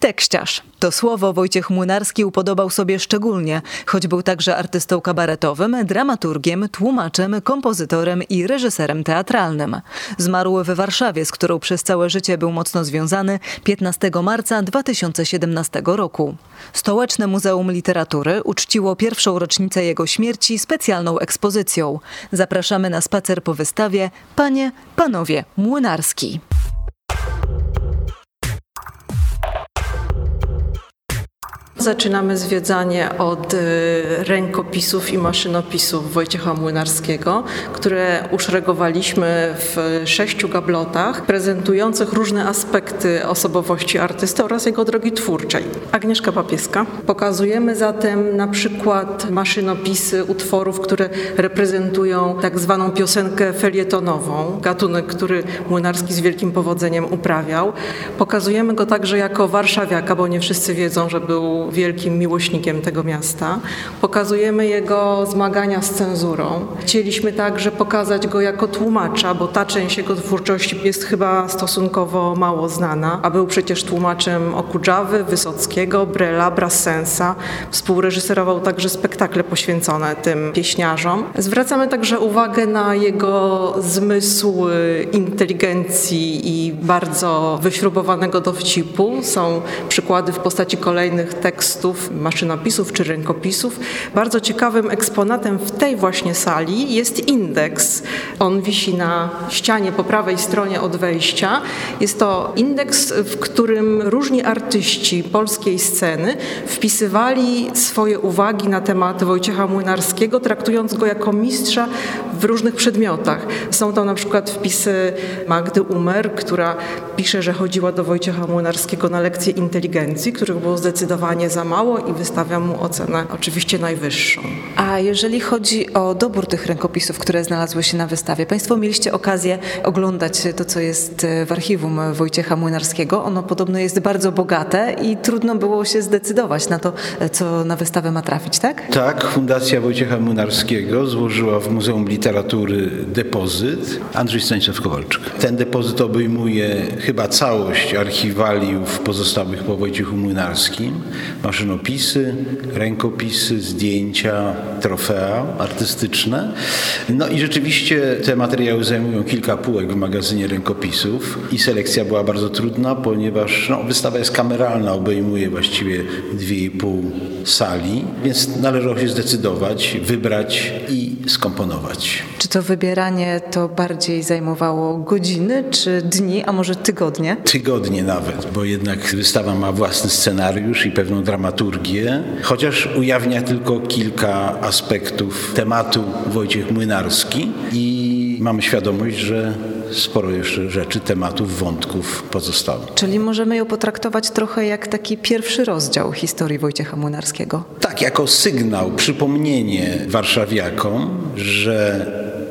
Tekściarz. To słowo Wojciech Młynarski upodobał sobie szczególnie, choć był także artystą kabaretowym, dramaturgiem, tłumaczem, kompozytorem i reżyserem teatralnym. Zmarł w Warszawie, z którą przez całe życie był mocno związany 15 marca 2017 roku. Stołeczne Muzeum Literatury uczciło pierwszą rocznicę jego śmierci specjalną ekspozycją. Zapraszamy na spacer po wystawie Panie, Panowie Młynarski. Zaczynamy zwiedzanie od y, rękopisów i maszynopisów Wojciecha Młynarskiego, które uszeregowaliśmy w sześciu gablotach prezentujących różne aspekty osobowości artysty oraz jego drogi twórczej. Agnieszka Papieska. Pokazujemy zatem na przykład maszynopisy utworów, które reprezentują tak zwaną piosenkę felietonową, gatunek, który Młynarski z wielkim powodzeniem uprawiał. Pokazujemy go także jako warszawiaka, bo nie wszyscy wiedzą, że był wielkim miłośnikiem tego miasta. Pokazujemy jego zmagania z cenzurą. Chcieliśmy także pokazać go jako tłumacza, bo ta część jego twórczości jest chyba stosunkowo mało znana, a był przecież tłumaczem Okudżawy, Wysockiego, Brela, Brassensa. Współreżyserował także spektakle poświęcone tym pieśniarzom. Zwracamy także uwagę na jego zmysł inteligencji i bardzo wyśrubowanego dowcipu. Są przykłady w postaci kolejnych tekstów tekstów, maszynopisów czy rękopisów. Bardzo ciekawym eksponatem w tej właśnie sali jest indeks. On wisi na ścianie po prawej stronie od wejścia. Jest to indeks, w którym różni artyści polskiej sceny wpisywali swoje uwagi na temat Wojciecha Młynarskiego, traktując go jako mistrza w różnych przedmiotach. Są to na przykład wpisy Magdy Umer, która pisze, że chodziła do Wojciecha Młynarskiego na lekcje inteligencji, których było zdecydowanie za mało i wystawiam mu ocenę oczywiście najwyższą. A jeżeli chodzi o dobór tych rękopisów, które znalazły się na wystawie, Państwo mieliście okazję oglądać to, co jest w archiwum Wojciecha Młynarskiego. Ono podobno jest bardzo bogate i trudno było się zdecydować na to, co na wystawę ma trafić, tak? Tak, Fundacja Wojciecha Młynarskiego złożyła w Muzeum Literatury depozyt Andrzej Stanisław Kowalczyk. Ten depozyt obejmuje chyba całość archiwaliów pozostałych po Wojciechu Młynarskim maszynopisy, rękopisy, zdjęcia, trofea artystyczne. No i rzeczywiście te materiały zajmują kilka półek w magazynie rękopisów i selekcja była bardzo trudna, ponieważ no, wystawa jest kameralna, obejmuje właściwie dwie i pół sali, więc należało się zdecydować, wybrać i skomponować. Czy to wybieranie to bardziej zajmowało godziny, czy dni, a może tygodnie? Tygodnie nawet, bo jednak wystawa ma własny scenariusz i pewną dramaturgię, chociaż ujawnia tylko kilka aspektów tematu Wojciech Młynarski i mamy świadomość, że sporo jeszcze rzeczy, tematów, wątków pozostało. Czyli możemy ją potraktować trochę jak taki pierwszy rozdział historii Wojciecha Młynarskiego? Tak, jako sygnał, przypomnienie warszawiakom, że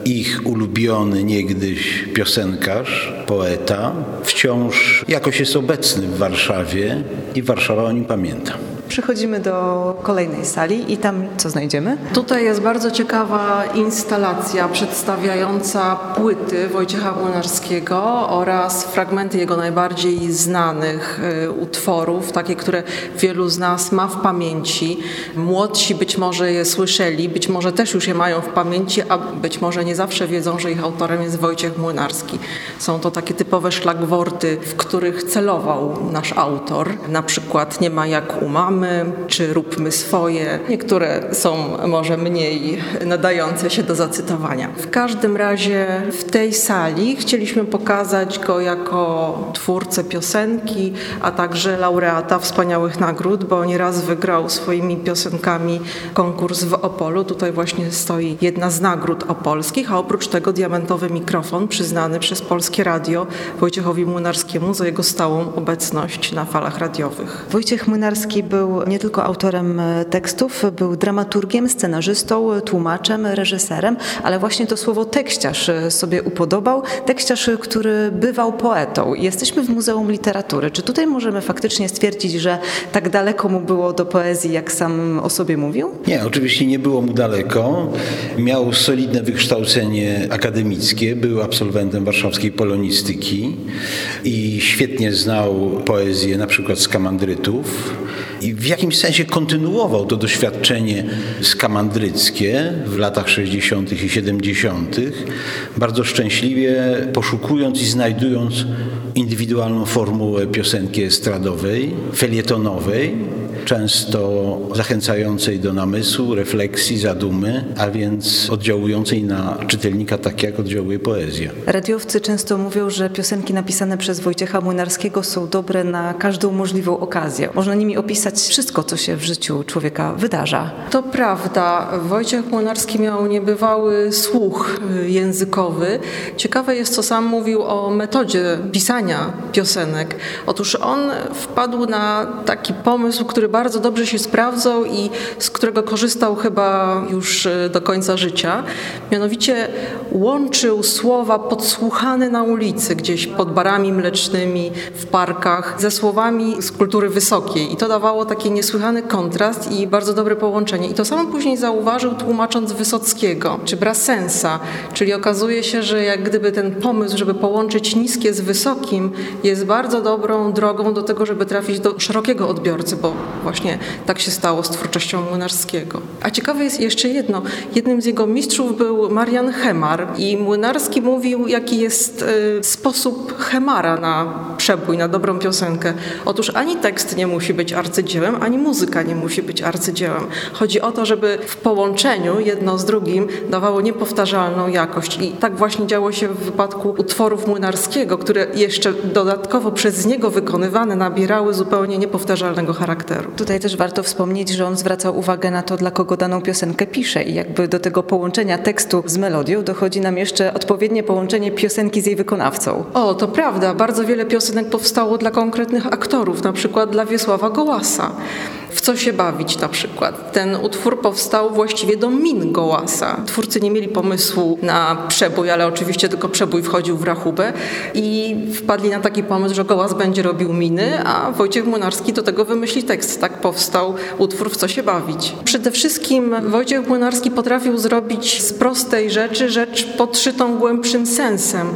ich ulubiony niegdyś piosenkarz, poeta, wciąż jakoś jest obecny w Warszawie i Warszawa o nim pamięta. Przechodzimy do kolejnej sali i tam co znajdziemy? Tutaj jest bardzo ciekawa instalacja przedstawiająca płyty Wojciecha Młynarskiego oraz fragmenty jego najbardziej znanych y, utworów, takie, które wielu z nas ma w pamięci. Młodsi być może je słyszeli, być może też już je mają w pamięci, a być może nie zawsze wiedzą, że ich autorem jest Wojciech Młynarski. Są to takie typowe szlagworty, w których celował nasz autor. Na przykład Nie ma jak u mamy, czy róbmy swoje. Niektóre są może mniej nadające się do zacytowania. W każdym razie w tej sali chcieliśmy pokazać go jako twórcę piosenki, a także laureata wspaniałych nagród, bo nieraz wygrał swoimi piosenkami konkurs w Opolu. Tutaj właśnie stoi jedna z nagród opolskich, a oprócz tego diamentowy mikrofon przyznany przez Polskie Radio Wojciechowi Młynarskiemu za jego stałą obecność na falach radiowych. Wojciech Młynarski był był nie tylko autorem e, tekstów, był dramaturgiem, scenarzystą, tłumaczem, reżyserem, ale właśnie to słowo tekściarz e, sobie upodobał. Tekściarz, który bywał poetą. Jesteśmy w Muzeum Literatury. Czy tutaj możemy faktycznie stwierdzić, że tak daleko mu było do poezji, jak sam o sobie mówił? Nie, oczywiście nie było mu daleko. Miał solidne wykształcenie akademickie, był absolwentem warszawskiej polonistyki i świetnie znał poezję na przykład skamandrytów i w jakimś sensie kontynuował to doświadczenie skamandryckie w latach 60. i 70., bardzo szczęśliwie poszukując i znajdując indywidualną formułę piosenki estradowej, felietonowej, często zachęcającej do namysłu, refleksji, zadumy, a więc oddziałującej na czytelnika tak, jak oddziałuje poezja. Radiowcy często mówią, że piosenki napisane przez Wojciecha Młynarskiego są dobre na każdą możliwą okazję. Można nimi opisać wszystko, co się w życiu człowieka wydarza. To prawda. Wojciech Młynarski miał niebywały słuch y, językowy. Ciekawe jest, co sam mówił o metodzie pisania piosenek. Otóż on wpadł na taki pomysł, który bardzo dobrze się sprawdzał i z którego korzystał chyba już y, do końca życia. Mianowicie łączył słowa podsłuchane na ulicy, gdzieś pod barami mlecznymi, w parkach, ze słowami z kultury wysokiej. I to dawało taki niesłychany kontrast i bardzo dobre połączenie. I to samo później zauważył tłumacząc Wysockiego czy Brassensa, czyli okazuje się, że jak gdyby ten pomysł, żeby połączyć niskie z wysokim jest bardzo dobrą drogą do tego, żeby trafić do szerokiego odbiorcy, bo właśnie tak się stało z twórczością Młynarskiego. A ciekawe jest jeszcze jedno. Jednym z jego mistrzów był Marian Hemar i Młynarski mówił, jaki jest y, sposób Hemara na przebój, na dobrą piosenkę. Otóż ani tekst nie musi być arcydziełem, ani muzyka nie musi być arcydziełem. Chodzi o to, żeby w połączeniu jedno z drugim dawało niepowtarzalną jakość. I tak właśnie działo się w wypadku utworów Młynarskiego, które jeszcze dodatkowo przez niego wykonywane nabierały zupełnie niepowtarzalnego charakteru. Tutaj też warto wspomnieć, że on zwracał uwagę na to, dla kogo daną piosenkę pisze i jakby do tego połączenia tekstu z melodią dochodzi nam jeszcze odpowiednie połączenie piosenki z jej wykonawcą. O, to prawda. Bardzo wiele piosenek powstało dla konkretnych aktorów, na przykład dla Wiesława Gołasa. W co się bawić na przykład. Ten utwór powstał właściwie do min Gołasa. Twórcy nie mieli pomysłu na przebój, ale oczywiście tylko przebój wchodził w rachubę i wpadli na taki pomysł, że Gołas będzie robił miny, a Wojciech Młynarski do tego wymyśli tekst. Tak powstał utwór W co się bawić. Przede wszystkim Wojciech Młynarski potrafił zrobić z prostej rzeczy rzecz podszytą głębszym sensem,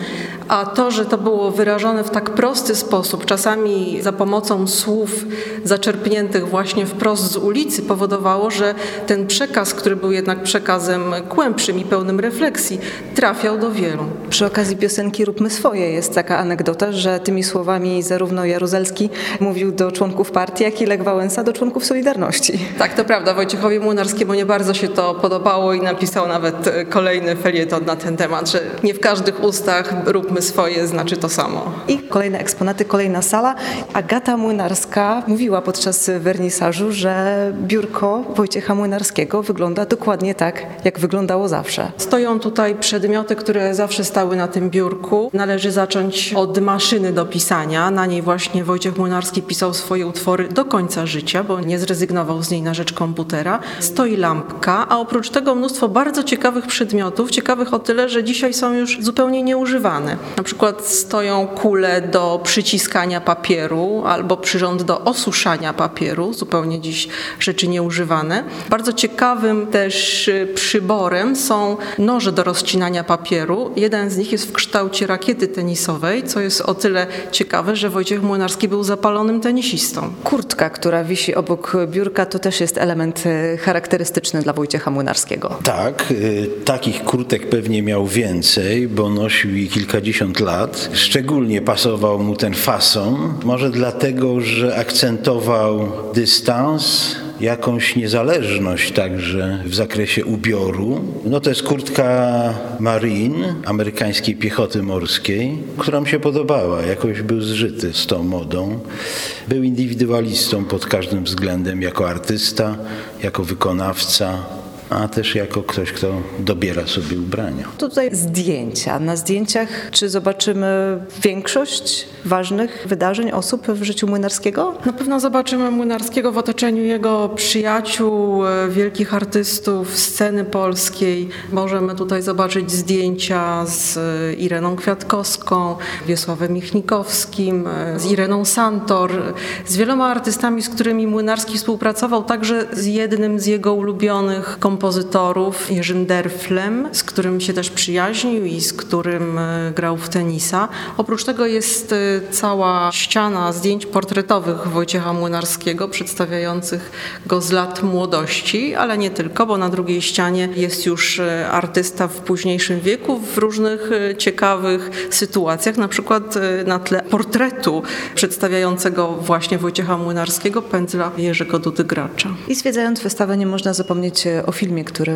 a to, że to było wyrażone w tak prosty sposób, czasami za pomocą słów zaczerpniętych właśnie wprost z ulicy, powodowało, że ten przekaz, który był jednak przekazem głębszym i pełnym refleksji, trafiał do wielu. Przy okazji piosenki Róbmy swoje jest taka anegdota, że tymi słowami zarówno Jaruzelski mówił do członków partii, jak i Lech Wałęsa do członków Solidarności. Tak, to prawda. Wojciechowi Młynarskiemu nie bardzo się to podobało i napisał nawet kolejny felieton na ten temat, że nie w każdych ustach róbmy swoje znaczy to samo. I kolejne eksponaty, kolejna sala. Agata Młynarska mówiła podczas wernisażu, że biurko Wojciecha Młynarskiego wygląda dokładnie tak, jak wyglądało zawsze. Stoją tutaj przedmioty, które zawsze stały na tym biurku. Należy zacząć od maszyny do pisania. Na niej właśnie Wojciech Młynarski pisał swoje utwory do końca życia, bo nie zrezygnował z niej na rzecz komputera. Stoi lampka, a oprócz tego mnóstwo bardzo ciekawych przedmiotów, ciekawych o tyle, że dzisiaj są już zupełnie nieużywane. Na przykład stoją kule do przyciskania papieru albo przyrząd do osuszania papieru, zupełnie dziś rzeczy nieużywane. Bardzo ciekawym też y, przyborem są noże do rozcinania papieru. Jeden z nich jest w kształcie rakiety tenisowej, co jest o tyle ciekawe, że Wojciech Młynarski był zapalonym tenisistą. Kurtka, która wisi obok biurka, to też jest element y, charakterystyczny dla Wojciecha Młynarskiego. Tak, y, takich kurtek pewnie miał więcej, bo nosił ich kilkadziesiąt lat. Szczególnie pasował mu ten fason, może dlatego, że akcentował dystans, jakąś niezależność także w zakresie ubioru. No to jest kurtka Marine, amerykańskiej piechoty morskiej, która mi się podobała. Jakoś był zżyty z tą modą. Był indywidualistą pod każdym względem, jako artysta, jako wykonawca, a też jako ktoś, kto dobiera sobie ubrania. Tutaj zdjęcia. Na zdjęciach czy zobaczymy większość ważnych wydarzeń, osób w życiu Młynarskiego? Na pewno zobaczymy Młynarskiego w otoczeniu jego przyjaciół, e, wielkich artystów sceny polskiej. Możemy tutaj zobaczyć zdjęcia z e, Ireną Kwiatkowską, Wiesławem Michnikowskim, e, z Ireną Santor, z wieloma artystami, z którymi Młynarski współpracował, także z jednym z jego ulubionych kompozytorów, Jerzym Derflem, z którym się też przyjaźnił i z którym grał w tenisa. Oprócz tego jest cała ściana zdjęć portretowych Wojciecha Młynarskiego, przedstawiających go z lat młodości, ale nie tylko, bo na drugiej ścianie jest już e, artysta w późniejszym wieku w różnych e, ciekawych sytuacjach, na przykład e, na tle portretu przedstawiającego właśnie Wojciecha Młynarskiego, pędzla Jerzego Dudy Gracza. I zwiedzając wystawę nie można zapomnieć o filmie, który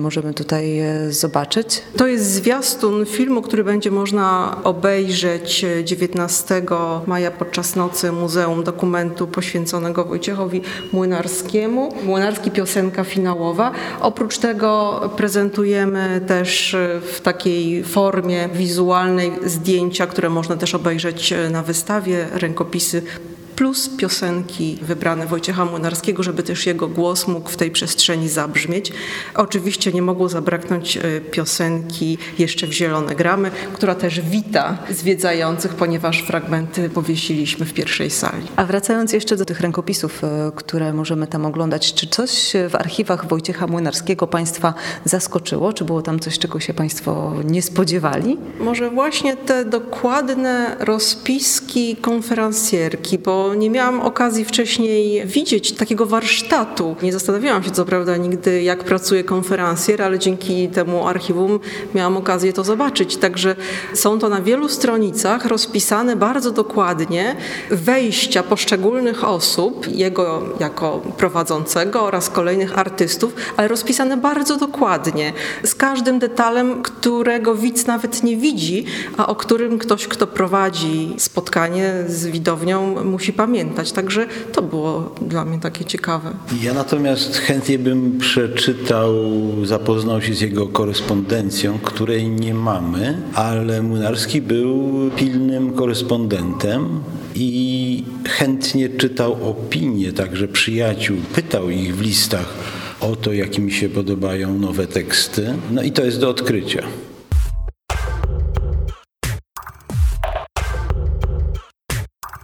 możemy tutaj zobaczyć. To jest zwiastun filmu, który będzie można obejrzeć 19 maja podczas nocy Muzeum Dokumentu poświęconego Wojciechowi Młynarskiemu. Młynarski piosenka finałowa. Oprócz tego prezentujemy też w takiej formie wizualnej zdjęcia, które można też obejrzeć na wystawie, rękopisy plus piosenki wybrane Wojciecha Młynarskiego, żeby też jego głos mógł w tej przestrzeni zabrzmieć. Oczywiście nie mogło zabraknąć e, piosenki Jeszcze w zielone gramy, która też wita zwiedzających, ponieważ fragmenty powiesiliśmy w pierwszej sali. A wracając jeszcze do tych rękopisów, e, które możemy tam oglądać, czy coś w archiwach Wojciecha Młynarskiego Państwa zaskoczyło? Czy było tam coś, czego się Państwo nie spodziewali? Może właśnie te dokładne rozpiski konferencjerki, bo nie miałam okazji wcześniej widzieć takiego warsztatu. Nie zastanawiałam się co prawda nigdy, jak pracuje konferencjer, ale dzięki temu archiwum miałam okazję to zobaczyć. Także są to na wielu stronicach rozpisane bardzo dokładnie wejścia poszczególnych osób, jego jako prowadzącego oraz kolejnych artystów, ale rozpisane bardzo dokładnie, z każdym detalem, którego widz nawet nie widzi, a o którym ktoś, kto prowadzi spotkanie z widownią, musi pamiętać. Także to było dla mnie takie ciekawe. Ja natomiast chętnie bym przeczytał, zapoznał się z jego korespondencją, której nie mamy, ale Młynarski był pilnym korespondentem i chętnie czytał opinie także przyjaciół, pytał ich w listach o to, jak mi się podobają nowe teksty. No i to jest do odkrycia.